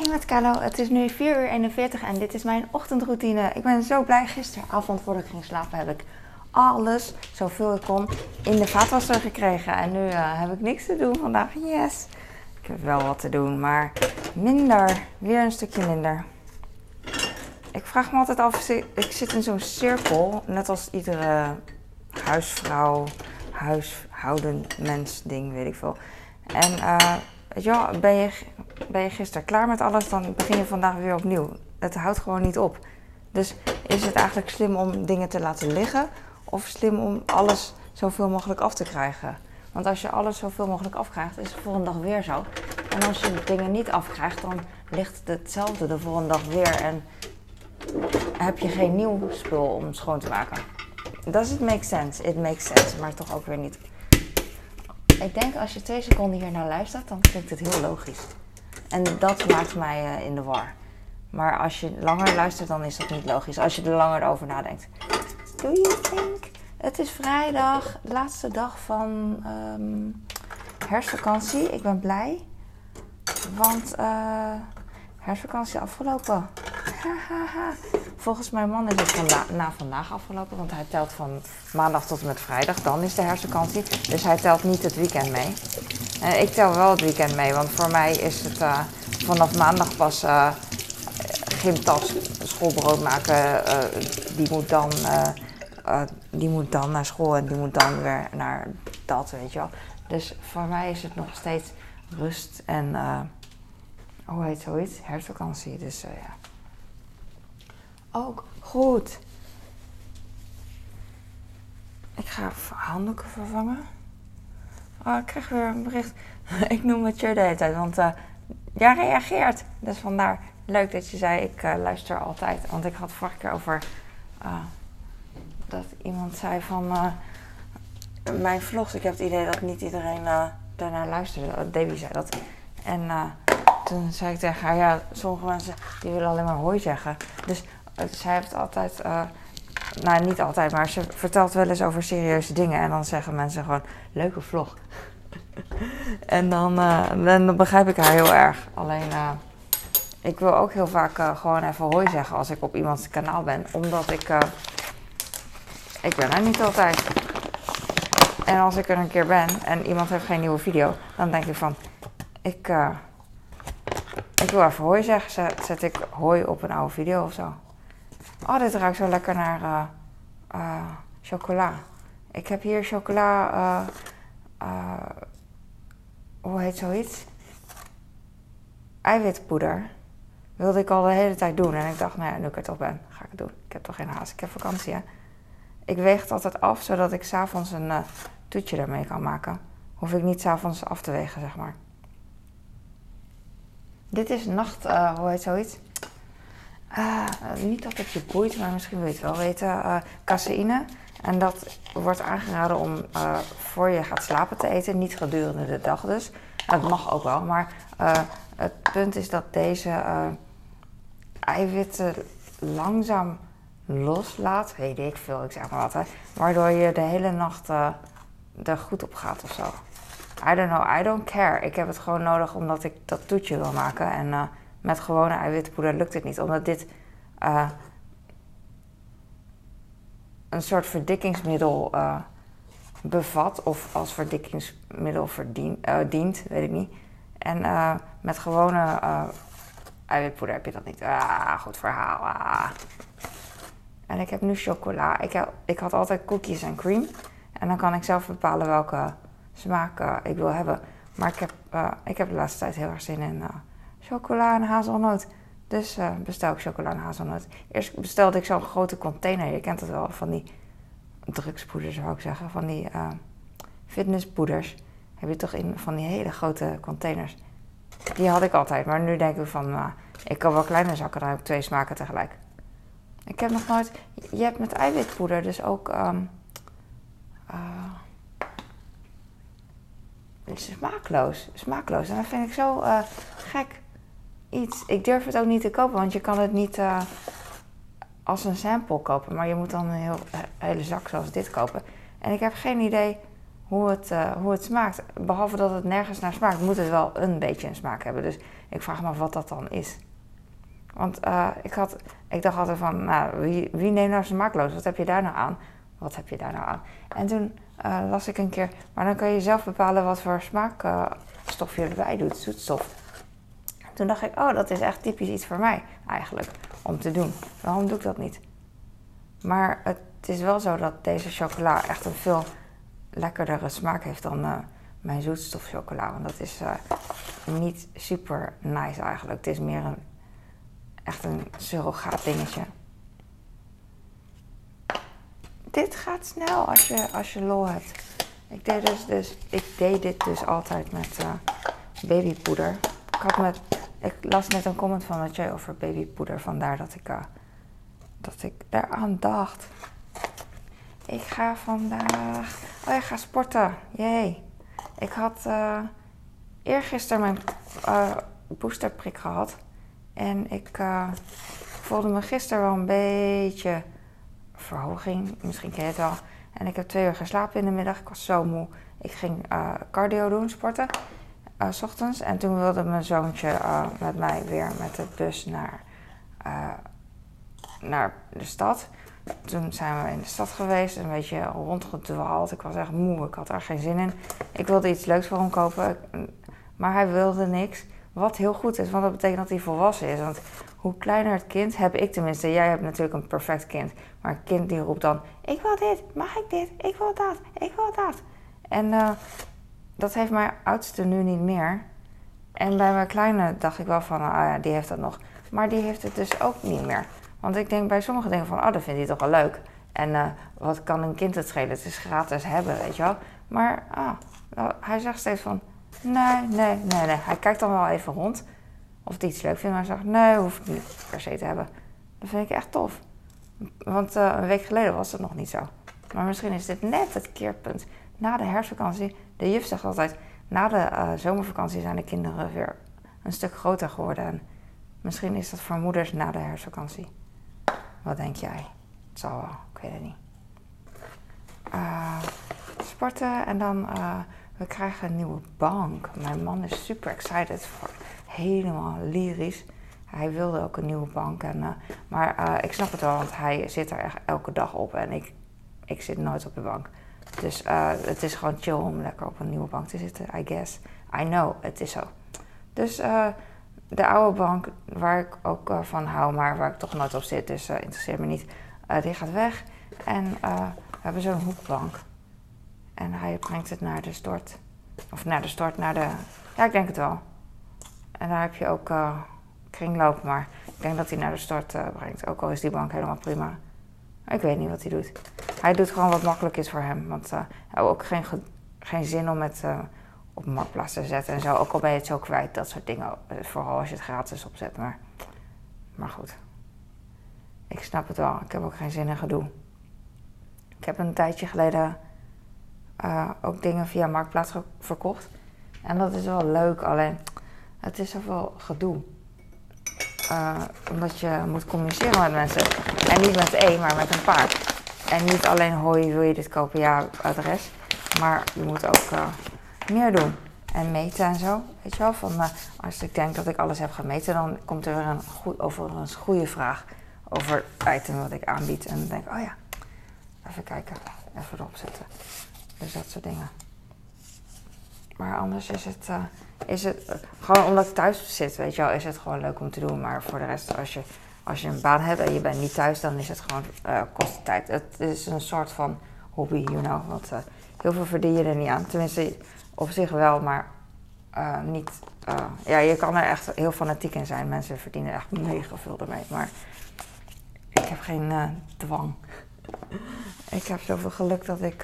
Hey met Carlo, het is nu 4 uur 41 en dit is mijn ochtendroutine. Ik ben zo blij. Gisteravond voordat ik ging slapen heb ik alles, zoveel ik kon, in de vaatwasser gekregen. En nu uh, heb ik niks te doen vandaag. Yes! Ik heb wel wat te doen, maar minder. Weer een stukje minder. Ik vraag me altijd af, ik zit in zo'n cirkel, net als iedere huisvrouw, huishouden mens ding, weet ik veel. En uh, weet ben je, ben je gisteren klaar met alles, dan begin je vandaag weer opnieuw. Het houdt gewoon niet op. Dus is het eigenlijk slim om dingen te laten liggen of slim om alles zoveel mogelijk af te krijgen? Want als je alles zoveel mogelijk afkrijgt, is het volgende dag weer zo. En als je dingen niet afkrijgt, dan ligt het hetzelfde de volgende dag weer. En heb je geen nieuw spul om schoon te maken. Does it make sense? It makes sense, maar toch ook weer niet. Ik denk als je twee seconden hier naar luistert, dan klinkt het heel logisch. En dat maakt mij uh, in de war. Maar als je langer luistert, dan is dat niet logisch. Als je er langer over nadenkt. Do you think? Het is vrijdag, laatste dag van um, herfstvakantie. Ik ben blij. Want uh, herfstvakantie afgelopen. Volgens mijn man is het vanda na vandaag afgelopen, want hij telt van maandag tot en met vrijdag. Dan is de herfstvakantie. Dus hij telt niet het weekend mee. Uh, ik tel wel het weekend mee, want voor mij is het uh, vanaf maandag pas uh, gymtas, schoolbrood maken. die, moet dan, die moet dan naar school en die moet dan weer naar dat, weet je wel. Dus voor mij is het nog steeds rust en, hoe heet zoiets? Herfstvakantie. Dus ja ook goed. Ik ga handdoeken vervangen. Oh, ik krijg weer een bericht. ik noem het je de hele tijd, want uh, jij reageert. Dus vandaar leuk dat je zei, ik uh, luister altijd. Want ik had vorige keer over uh, dat iemand zei van mijn vlogs. Ik heb het idee dat niet iedereen daarnaar luisterde. Debbie zei dat. En toen zei ik tegen haar, ja, sommige mensen die willen alleen maar hooi zeggen. Dus zij heeft altijd, uh, nou niet altijd, maar ze vertelt wel eens over serieuze dingen. En dan zeggen mensen gewoon, leuke vlog. en dan, uh, dan, begrijp ik haar heel erg. Alleen, uh, ik wil ook heel vaak gewoon even hoi zeggen als ik op iemands kanaal ben. Omdat ik, ik ben er niet altijd. En als ik er een keer ben en iemand heeft geen nieuwe video, dan denk ik van, ik, wil even hoi zeggen. Zet, zet ik hoi op een oude video of zo. Oh, dit ruikt zo lekker naar uh, uh, chocola. Ik heb hier chocola. Uh, hoe heet zoiets? Eiwitpoeder. Wilde ik al de hele tijd doen. En ik dacht, nou ja, nu ik er toch ben, ga ik het doen. Ik heb toch geen haast. Ik heb vakantie, hè. Ik weeg het altijd af, zodat ik s'avonds een toetje daarmee kan maken. Hoef ik niet s'avonds af te wegen, zeg maar. Dit is nacht, hoe heet zoiets? Uh, niet dat het je boeit, maar misschien wil je het wel weten. Uh, caseïne. En dat wordt aangeraden om uh, voor je gaat slapen te eten. Niet gedurende de dag dus. Dat mag ook wel. Maar het punt is dat deze eiwitten langzaam loslaat. Weet ik veel, ik zeg maar wat. Hè, waardoor je de hele nacht er goed op gaat of zo. I don't know, I don't care. Ik heb het gewoon nodig omdat ik dat toetje wil maken. En met gewone eiwitpoeder lukt het niet, omdat dit uh, een soort verdikkingsmiddel uh, bevat of als verdikkingsmiddel verdien, uh, dient, weet ik niet. En met gewone eiwitpoeder heb je dat niet. Ah, goed verhaal. Ah. En ik heb nu chocola. Ik, heb, ik had altijd cookies en cream. En dan kan ik zelf bepalen welke smaak ik wil hebben. Maar ik heb, ik heb de laatste tijd heel erg zin in chocola en hazelnoot. Dus uh, bestel ik chocola en hazelnoot. Eerst bestelde ik zo'n grote container. Je kent het wel, van die drugspoeders zou ik zeggen. Van die uh, fitnesspoeders. Heb je toch in van die hele grote containers. Die had ik altijd. Maar nu denk ik van, uh, ik kan wel kleine zakken. Dan heb ik twee smaken tegelijk. Ik heb nog nooit... Je hebt met eiwitpoeder dus ook... Um, smaakloos. Smaakloos. En dat vind ik zo gek Ik durf het ook niet te kopen, want je kan het niet uh, als een sample kopen. Maar je moet dan een heel, hele zak zoals dit kopen. En ik heb geen idee hoe het, uh, hoe het smaakt. Behalve dat het nergens naar smaakt, moet het wel een beetje een smaak hebben. Dus ik vraag me af wat dat dan is. Want ik, had, ik dacht altijd van, nou, wie, wie neemt nou smaakloos? Wat heb je daar nou aan? Wat heb je daar nou aan? En toen las ik een keer, maar dan kan je zelf bepalen wat voor smaakstof je erbij doet, zoetstof. Toen dacht ik, oh, dat is echt typisch iets voor mij eigenlijk om te doen. Waarom doe ik dat niet? Maar het is wel zo dat deze chocola echt een veel lekkerdere smaak heeft dan uh, mijn zoetstofchocola. Want dat is uh, niet super nice eigenlijk. Het is meer een, echt een surrogaat dingetje. Dit gaat snel als je, als je lol hebt. Ik deed, dus, dus, ik deed dit dus altijd met uh, babypoeder. Ik, had met, ik las net een comment van Mathieu over babypoeder. Vandaar dat ik, dat ik eraan dacht. Ik ga vandaag. Oh, ik ga sporten. Jee. Ik had uh, eergisteren mijn uh, boosterprik gehad. En ik uh, voelde me gisteren wel een beetje verhoging. Misschien ken je het wel. En ik heb twee uur geslapen in de middag. Ik was zo moe. Ik ging cardio doen, sporten. S ochtends. En toen wilde mijn zoontje met mij weer met de bus naar, naar de stad. Toen zijn we in de stad geweest, een beetje rondgedwaald. Ik was echt moe, ik had er geen zin in. Ik wilde iets leuks voor hem kopen, maar hij wilde niks. Wat heel goed is, want dat betekent dat hij volwassen is. Want hoe kleiner het kind, heb ik tenminste. Jij hebt natuurlijk een perfect kind. Maar een kind die roept dan: Ik wil dit, mag ik dit, ik wil dat, ik wil dat. En uh, dat heeft mijn oudste nu niet meer. En bij mijn kleine dacht ik wel van: Ah ja, die heeft dat nog. Maar die heeft het dus ook niet meer. Want ik denk bij sommige dingen van, oh, dat vindt hij toch wel leuk. En uh, wat kan een kind het schelen? Het is gratis hebben, weet je wel. Maar ah, hij zegt steeds van, nee, nee, nee, nee. Hij kijkt dan wel even rond of hij iets leuk vindt. Maar hij zegt, nee, hoef ik niet per se te hebben. Dat vind ik echt tof. Want uh, een week geleden was het nog niet zo. Maar misschien is dit net het keerpunt. Na de herfstvakantie, de juf zegt altijd, na de uh, zomervakantie zijn de kinderen weer een stuk groter geworden. En misschien is dat voor moeders na de herfstvakantie. Wat denk jij? Het zal wel, ik weet het niet. Uh, sporten en dan, uh, we krijgen een nieuwe bank. Mijn man is super excited voor, helemaal lyrisch. Hij wilde ook een nieuwe bank. En, maar ik snap het wel, want hij zit er echt elke dag op en ik, ik zit nooit op de bank. Dus het is gewoon chill om lekker op een nieuwe bank te zitten, I guess. I know, het is zo. Dus de oude bank, waar ik ook uh, van hou, maar waar ik toch nooit op zit, dus interesseert me niet, die gaat weg. En we hebben zo'n hoekbank. En hij brengt het naar de stort. Of naar de stort, naar de. Ja, ik denk het wel. En daar heb je ook kringloop, maar ik denk dat hij naar de stort brengt. Ook al is die bank helemaal prima. Ik weet niet wat hij doet. Hij doet gewoon wat makkelijk is voor hem. Want hij heeft ook geen, geen zin om met op marktplaats te zetten en zo. Ook al ben je het zo kwijt, dat soort dingen. Eh, vooral als je het gratis opzet. Maar, maar goed. Ik snap het wel. Ik heb ook geen zin in gedoe. Ik heb een tijdje geleden uh, ook dingen via Marktplaats verkocht. En dat is wel leuk, alleen het is zoveel gedoe. Uh, omdat je moet communiceren met mensen. En niet met één, maar met een paar. En niet alleen hoi, wil je dit kopen? Ja, adres. Maar je moet ook uh, meer doen. En meten en zo. Weet je wel, van uh, als ik denk dat ik alles heb gemeten, dan komt er weer een overigens goede vraag over het item wat ik aanbied. En dan denk ik, oh ja, even kijken, even erop zetten. Dus dat soort dingen. Maar anders is het, uh, is het gewoon omdat ik thuis zit, weet je wel, is het gewoon leuk om te doen. Maar voor de rest, als je, als je een baan hebt en je bent niet thuis, dan is het gewoon uh, kost tijd. Het is een soort van hobby, you know. Want heel veel verdien je er niet aan. Tenminste, op zich wel, maar niet. Ja, je kan er echt heel fanatiek in zijn. Mensen verdienen echt mega veel ermee. Maar ik heb geen dwang. ik heb zoveel geluk dat ik.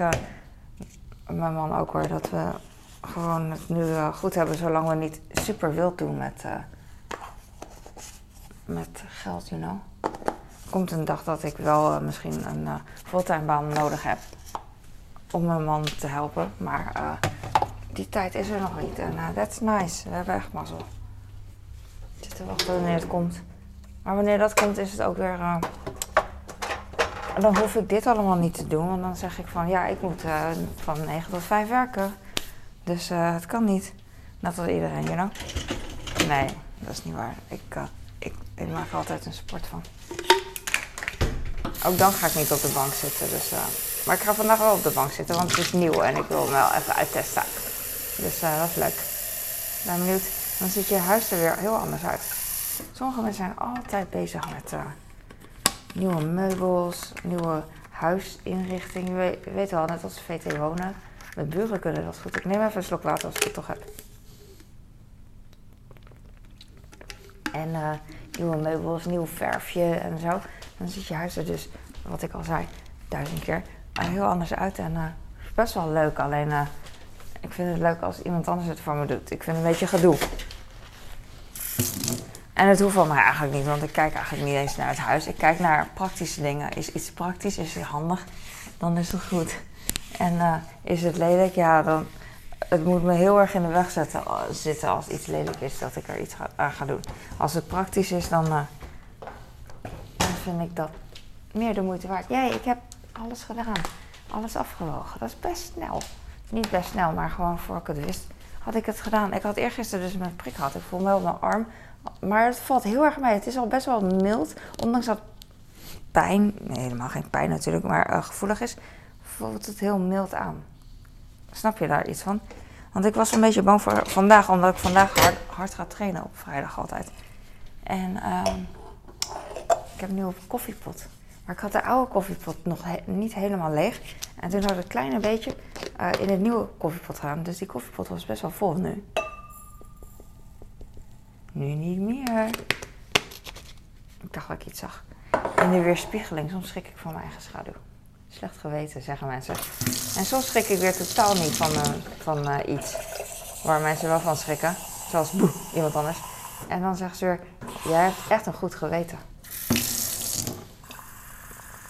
mijn man ook hoor, dat we gewoon het nu goed hebben, zolang we niet super wild doen met. met geld, you know. Komt een dag dat ik wel misschien een fulltime baan nodig heb om mijn man te helpen. Maar die tijd is er nog niet. En that's nice. We hebben echt mazzel. Ik zit te wachten wanneer het komt. Maar wanneer dat komt, is het ook weer. Dan hoef ik dit allemaal niet te doen. Want dan zeg ik van ja, ik moet van 9 tot 5 werken. Dus uh, het kan niet. Net als iedereen, you know? Nee, dat is niet waar. Ik, uh, ik, ik maak er altijd een sport van. Ook dan ga ik niet op de bank zitten. Dus, maar ik ga vandaag wel op de bank zitten, want het is nieuw en ik wil hem wel even uittesten. Dus dat is leuk. Ben benieuwd. Dan ziet je huis er weer heel anders uit. Sommige mensen zijn altijd bezig met nieuwe meubels, nieuwe huisinrichting. Je weet, je weet wel, net als VT wonen. Met buren kunnen dat goed. Ik neem even een slok water als ik het toch heb. En uh, nieuwe meubels, nieuw verfje en zo. Dan ziet je huis er dus, wat ik al zei, duizend keer, heel anders uit. En uh, best wel leuk. Alleen, uh, ik vind het leuk als iemand anders het voor me doet. Ik vind het een beetje gedoe. En het hoeft van mij eigenlijk niet, want ik kijk eigenlijk niet eens naar het huis. Ik kijk naar praktische dingen. Is iets praktisch, is het handig, dan is het goed. En uh, is het lelijk, ja, dan... Het moet me heel erg in de weg zitten als iets lelijk is, dat ik er iets aan ga doen. Als het praktisch is, dan, uh, dan vind ik dat meer de moeite waard. Jij, ik heb alles gedaan. Alles afgewogen. Dat is best snel. Niet best snel, maar gewoon voor ik het wist, had ik het gedaan. Ik had eergisteren dus mijn prik gehad. Ik voel me op mijn arm maar het valt heel erg mee. Het is al best wel mild. Ondanks dat pijn, nee, helemaal geen pijn natuurlijk, maar uh, gevoelig is, voelt het heel mild aan. Snap je daar iets van? Want ik was een beetje bang voor vandaag, omdat ik vandaag hard, hard ga trainen op vrijdag altijd. En uh, ik heb nu een koffiepot. Maar ik had de oude koffiepot nog niet helemaal leeg. En toen had ik een klein beetje uh, in het nieuwe koffiepot gedaan. Dus die koffiepot was best wel vol nu. Nu niet meer. Ik dacht dat ik iets zag. En nu weerspiegeling. Soms schrik ik van mijn eigen schaduw. Slecht geweten, zeggen mensen. En soms schrik ik weer totaal niet van, uh, van uh, iets waar mensen wel van schrikken. Zoals boe, iemand anders. En dan zeggen ze weer, jij hebt echt een goed geweten.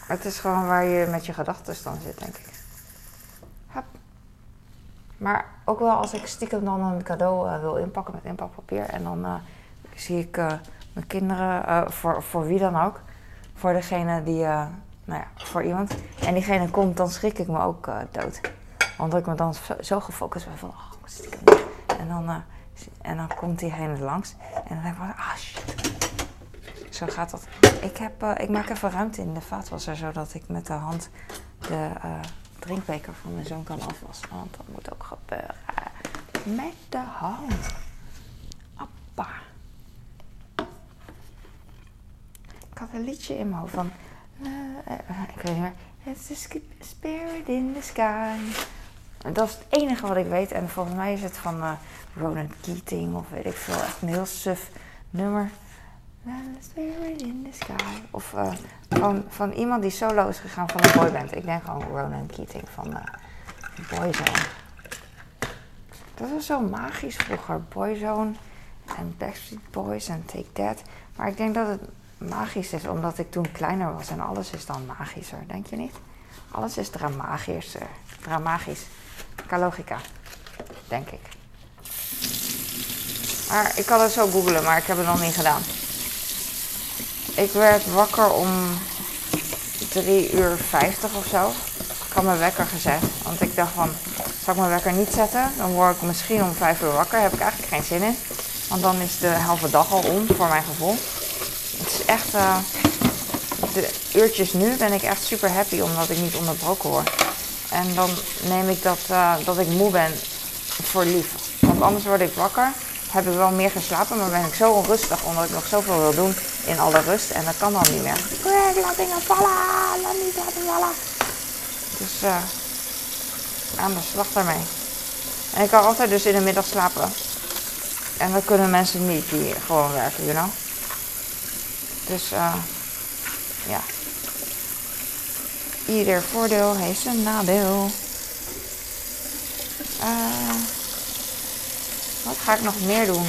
Het is gewoon waar je met je gedachten dan zit, denk ik. Hup. Maar ook wel als ik stiekem dan een cadeau uh, wil inpakken met inpakpapier en dan zie ik mijn kinderen, voor, voor wie dan ook, voor degene die, nou ja, voor iemand. En diegene komt, dan schrik ik me ook dood. Omdat ik me dan zo, gefocust ben van, oh, stiekem En dan, en dan komt diegene langs en dan denk ik van, ah shit. Zo gaat dat. Ik, heb, ik maak even ruimte in de vaatwasser, zodat ik met de hand de drinkbeker van mijn zoon kan afwassen. Want dat moet ook gebeuren. Met de hand. Appa. Ik had een liedje in mijn hoofd van. Uh, uh, ik weet niet meer. It's a spirit in the sky. Dat is het enige wat ik weet. En volgens mij is het van uh, Ronan Keating of weet ik veel. Echt een heel suf nummer. Spirit in the sky. Of van, van iemand die solo is gegaan van een boyband. Ik denk gewoon Ronan Keating van Boyzone. Dat was zo magisch vroeger. Boyzone en Backstreet Boys en Take That. Maar ik denk dat het magisch is omdat ik toen kleiner was en alles is dan magischer, denk je niet? Alles is dramagischer, dramagisch. Qua logica, denk ik. Maar ik kan het zo googlen, maar ik heb het nog niet gedaan. Ik werd wakker om 3 uur 50 of zo. Ik had mijn wekker gezet, want ik dacht van, zal ik mijn wekker niet zetten? Dan word ik misschien om 5 uur wakker, heb ik eigenlijk geen zin in. Want dan is de halve dag al om, voor mijn gevoel. Echt. Uh, de uurtjes nu ben ik echt super happy omdat ik niet onderbroken word. En dan neem ik dat, uh, dat ik moe ben voor lief. Want anders word ik wakker, heb ik wel meer geslapen, maar ben ik zo onrustig omdat ik nog zoveel wil doen in alle rust. En dat kan dan niet meer. Ik laat dingen vallen, laat niet laten vallen. Dus uh, aan de slag daarmee. En ik kan altijd dus in de middag slapen. En dat kunnen mensen niet die gewoon werken, you know. Dus uh, ja. Ieder voordeel heeft zijn nadeel. Uh, wat ga ik nog meer doen?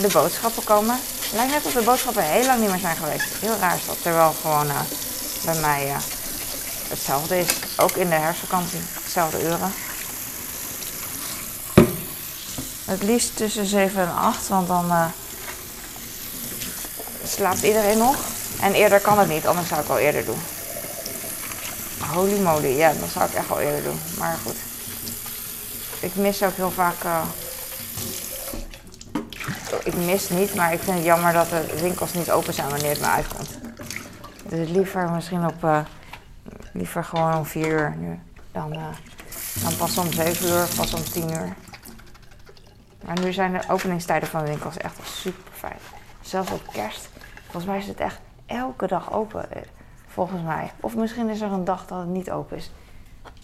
De boodschappen komen. Lijkt net of de boodschappen heel lang niet meer zijn geweest. Heel raar is dat. Terwijl gewoon uh, bij mij hetzelfde is. Ook in de herfstvakantie. Hetzelfde uren. Het liefst tussen 7 en 8. Want dan slaapt iedereen nog. En eerder kan het niet, anders zou ik wel eerder doen. Holy moly, ja, dat zou ik echt wel eerder doen. Maar goed. Ik mis ook heel vaak. Uh, ik mis niet, maar ik vind het jammer dat de winkels niet open zijn wanneer het me uitkomt. Dus liever misschien op. Uh, liever gewoon om 4 uur nu. Dan, uh, dan pas om 7 uur, pas om 10 uur. Maar nu zijn de openingstijden van de winkels echt super fijn. Zelfs op kerst. Volgens mij is het echt elke dag open. Volgens mij. Of misschien is er een dag dat het niet open is.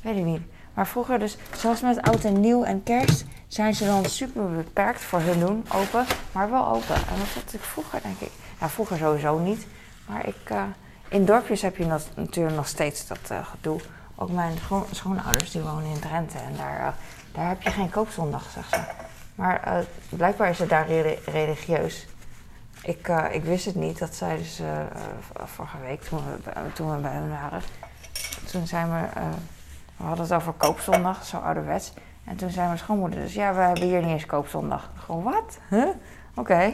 Weet ik niet. Maar vroeger dus, zoals met oud en nieuw en kerst, zijn ze dan super beperkt voor hun doen, open, maar wel open. En dat vond ik vroeger, denk ik. Ja, vroeger sowieso niet. Maar ik, uh, in dorpjes heb je natuurlijk nog steeds dat uh, gedoe. Ook mijn schoonouders die wonen in Drenthe en daar, daar heb je geen koopzondag, zeg ze. Maar blijkbaar is het daar religieus. Ik, ik wist het niet, dat zeiden ze vorige week toen we, toen bij hen waren. Toen zijn we we hadden het over koopzondag, zo ouderwets. En toen zei mijn schoonmoeder dus, ja, we hebben hier niet eens koopzondag. Gewoon, wat? Huh? Oké.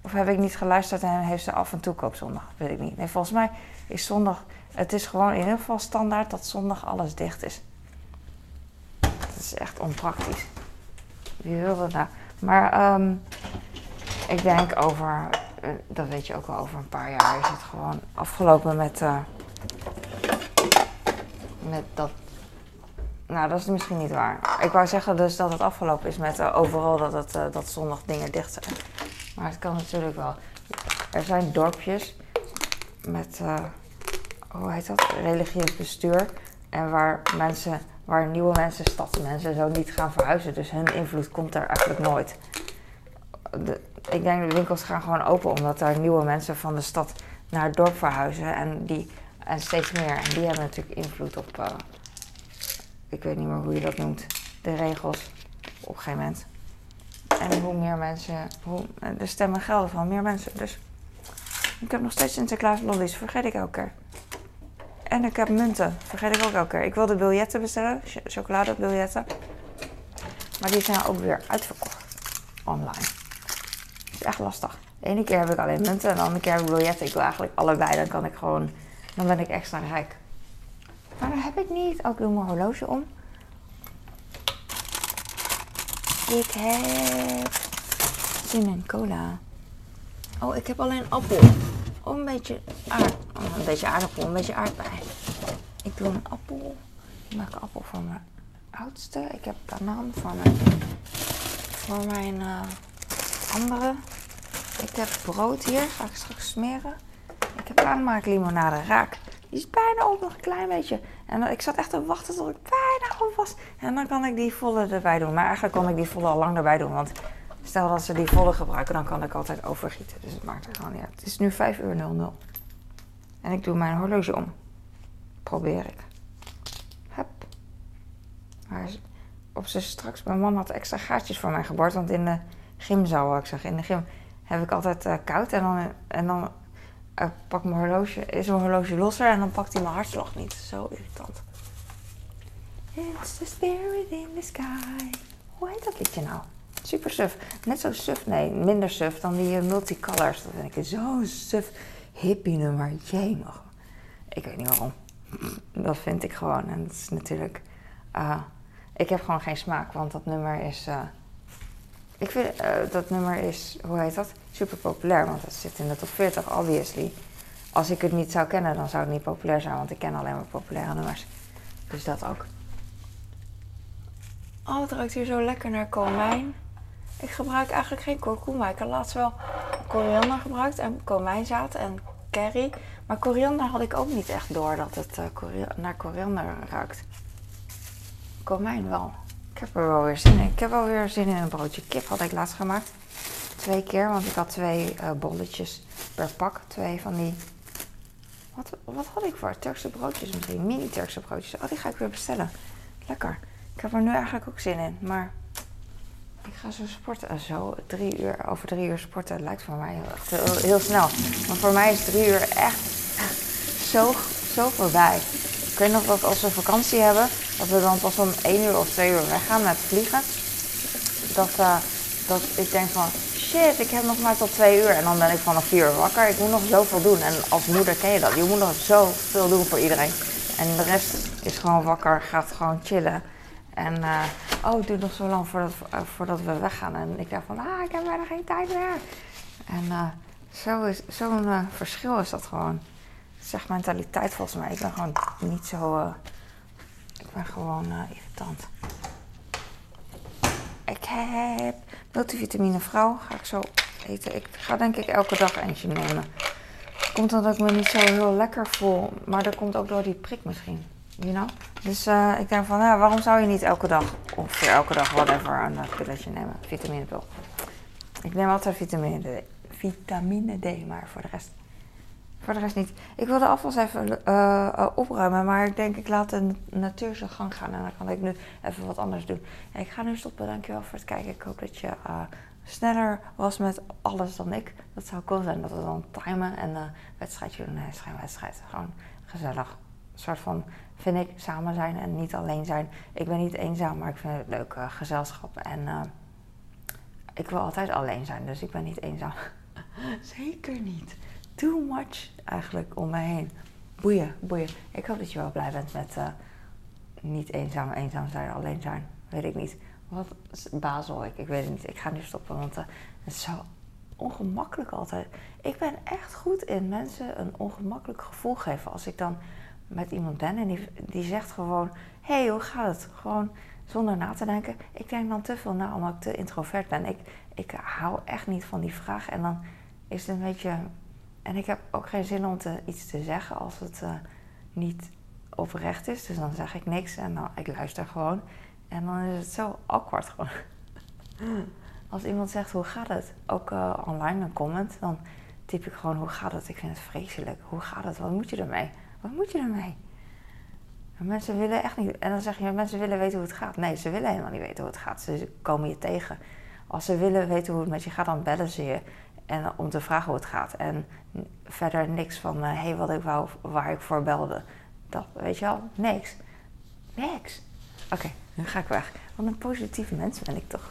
Of heb ik niet geluisterd en heeft ze af en toe koopzondag? Weet ik niet. Nee, volgens mij is zondag... Het is gewoon in ieder geval standaard dat zondag alles dicht is. Dat is echt onpraktisch. Wie wil dat nou? Maar um, ik denk over... Uh, dat weet je ook wel, over een paar jaar is het gewoon afgelopen met... Uh, met dat. Nou, dat is misschien niet waar. Ik wou zeggen dus dat het afgelopen is met uh, overal dat, het, dat zondag dingen dicht zijn. Maar het kan natuurlijk wel. Er zijn dorpjes met, hoe heet dat, religieus bestuur. En waar mensen, waar nieuwe mensen, stadsmensen zo niet gaan verhuizen. Dus hun invloed komt er eigenlijk nooit. De, ik denk de winkels gaan gewoon open omdat er nieuwe mensen van de stad naar het dorp verhuizen. En die en steeds meer. En die hebben natuurlijk invloed op, uh, ik weet niet meer hoe je dat noemt, de regels op een gegeven moment. En hoe meer mensen, hoe, eh, de stemmen gelden van meer mensen. Dus ik heb nog steeds Sinterklaas lollies, vergeet ik elke keer. En ik heb munten, vergeet ik ook elke keer. Ik wilde biljetten bestellen, chocoladebiljetten. Maar die zijn ook weer uitverkocht online. Echt lastig. De ene keer heb ik alleen munten en de andere keer heb ik biljetten. Ik wil eigenlijk allebei, dan kan ik gewoon dan ben ik extra rijk. Maar dat heb ik niet. Ook doe mijn horloge om. Ik heb zin in cola. Oh, ik heb alleen appel. Oh, een beetje, aard, oh, een beetje aardappel, een beetje aardbei. Ik doe een appel. Ik maak een appel voor mijn oudste. Ik heb banaan voor mijn, voor mijn uh, andere. Ik heb brood hier. Ga ik straks smeren. Ik heb aanmaaklimonade raak. Die is bijna op nog een klein beetje. En ik zat echt te wachten tot ik bijna op was. En dan kan ik die volle erbij doen. Maar eigenlijk kon ik die volle al lang erbij doen. Want stel dat ze die volle gebruiken, dan kan ik altijd overgieten. Dus het maakt er gewoon niet uit. Het is nu 5 uur 00. En ik doe mijn horloge om. Probeer ik. Hup. Maar op ze straks, mijn man had extra gaatjes voor mij geboord. Want in de gymzaal, ik zeg, in de gym heb ik altijd uh, koud. En dan, en dan ik pak mijn horloge, is mijn horloge losser en dan pakt hij mijn hartslag niet. Zo irritant. It's the spirit in the sky. Hoe heet dat liedje nou? Super suf. Net zo suf, nee, minder suf dan die uh, multicolors. Dat vind ik zo'n suf hippie nummer. Jee nog. Ik weet niet waarom. Dat vind ik gewoon. En dat is natuurlijk... Ik heb gewoon geen smaak, want dat nummer is... Ik vind uh, dat nummer is, hoe heet dat? Super populair, want het zit in de top 40, obviously. Als ik het niet zou kennen, dan zou het niet populair zijn, want ik ken alleen maar populaire nummers. Dus dat ook. Oh, het ruikt hier zo lekker naar komijn. Ik gebruik eigenlijk geen kurkuma. Ik heb laatst wel koriander gebruikt en komijnzaad en curry. Maar koriander had ik ook niet echt door dat het uh, naar koriander ruikt. Komijn wel. Ik heb er wel weer zin in. Ik heb wel weer zin in een broodje kip. Had ik laatst gemaakt. Twee keer, want ik had twee uh, bolletjes per pak. Twee van die. Wat, wat had ik voor? Turkse broodjes misschien. Mini-Turkse broodjes. Oh, die ga ik weer bestellen. Lekker. Ik heb er nu eigenlijk ook zin in. Maar ik ga zo sporten. Uh, zo, drie uur, over drie uur sporten lijkt voor mij heel, heel, heel, snel. Maar voor mij is drie uur echt, echt zo, zo voorbij. Ik weet nog dat als we vakantie hebben, dat we dan pas om 1 uur of 2 uur weggaan met vliegen. Dat, uh, dat ik denk van, shit, ik heb nog maar tot 2 uur. En dan ben ik vanaf 4 uur wakker. Ik moet nog zoveel doen. En als moeder ken je dat. Je moet nog zoveel doen voor iedereen. En de rest is gewoon wakker, gaat gewoon chillen. En uh, oh, het duurt nog zo lang voordat, uh, voordat we weggaan. En ik dacht van, ah, ik heb bijna geen tijd meer. En uh, zo'n verschil is dat gewoon. Zeg mentaliteit volgens mij. Ik ben gewoon niet zo. ik ben gewoon irritant. Ik heb multivitamine vrouw. Ga ik zo eten. Ik ga denk ik elke dag eentje nemen. Komt omdat ik me niet zo heel lekker voel. Maar dat komt ook door die prik misschien. You know? Dus uh, ik denk van, ja, waarom zou je niet elke dag, of voor elke dag, whatever, een uh, pilletje nemen? Vitaminepil. Ik neem altijd vitamine D. Vitamine D, maar voor de rest, voor de rest niet. Ik wilde afwas even uh, opruimen, maar ik denk ik laat de natuur zijn gang gaan. En dan kan ik nu even wat anders doen. Ik ga nu stoppen, dankjewel voor het kijken. Ik hoop dat je sneller was met alles dan ik. Dat zou cool zijn, dat we dan timen en uh, wedstrijdje doen. Nee, wedstrijd. Gewoon gezellig. Een soort van, vind ik, samen zijn en niet alleen zijn. Ik ben niet eenzaam, maar ik vind het leuk gezelschap. En ik wil altijd alleen zijn, dus ik ben niet eenzaam. Zeker niet. Too much eigenlijk om me heen. Boeien, boeien. Ik hoop dat je wel blij bent met niet eenzaam, eenzaam zijn, alleen zijn. Weet ik niet. Wat Basel, ik, ik weet het niet. Ik ga nu stoppen, want uh, het is zo ongemakkelijk altijd. Ik ben echt goed in mensen een ongemakkelijk gevoel geven. Als ik dan met iemand ben en die, die zegt gewoon: hey, hoe gaat het? Gewoon zonder na te denken. Ik denk dan te veel na omdat ik te introvert ben. Ik, ik hou echt niet van die vraag. En dan is het een beetje. En ik heb ook geen zin om te, iets te zeggen als het uh, niet oprecht is. Dus dan zeg ik niks en dan, ik luister gewoon. En dan is het zo awkward gewoon. Als iemand zegt hoe gaat het, ook uh, online een comment, dan typ ik gewoon hoe gaat het. Ik vind het vreselijk. Hoe gaat het? Wat moet je ermee? Wat moet je ermee? En mensen willen echt niet. En dan zeg je, mensen willen weten hoe het gaat. Nee, ze willen helemaal niet weten hoe het gaat. Ze komen je tegen. Als ze willen weten hoe het met je gaat, dan bellen ze je. En om te vragen hoe het gaat. En verder niks van, hé, uh, hey, wat ik wou, waar ik voor belde. Dat, weet je wel, niks. Niks. Oké. Okay. Nu ga ik weg. Wat een positieve mens ben ik toch.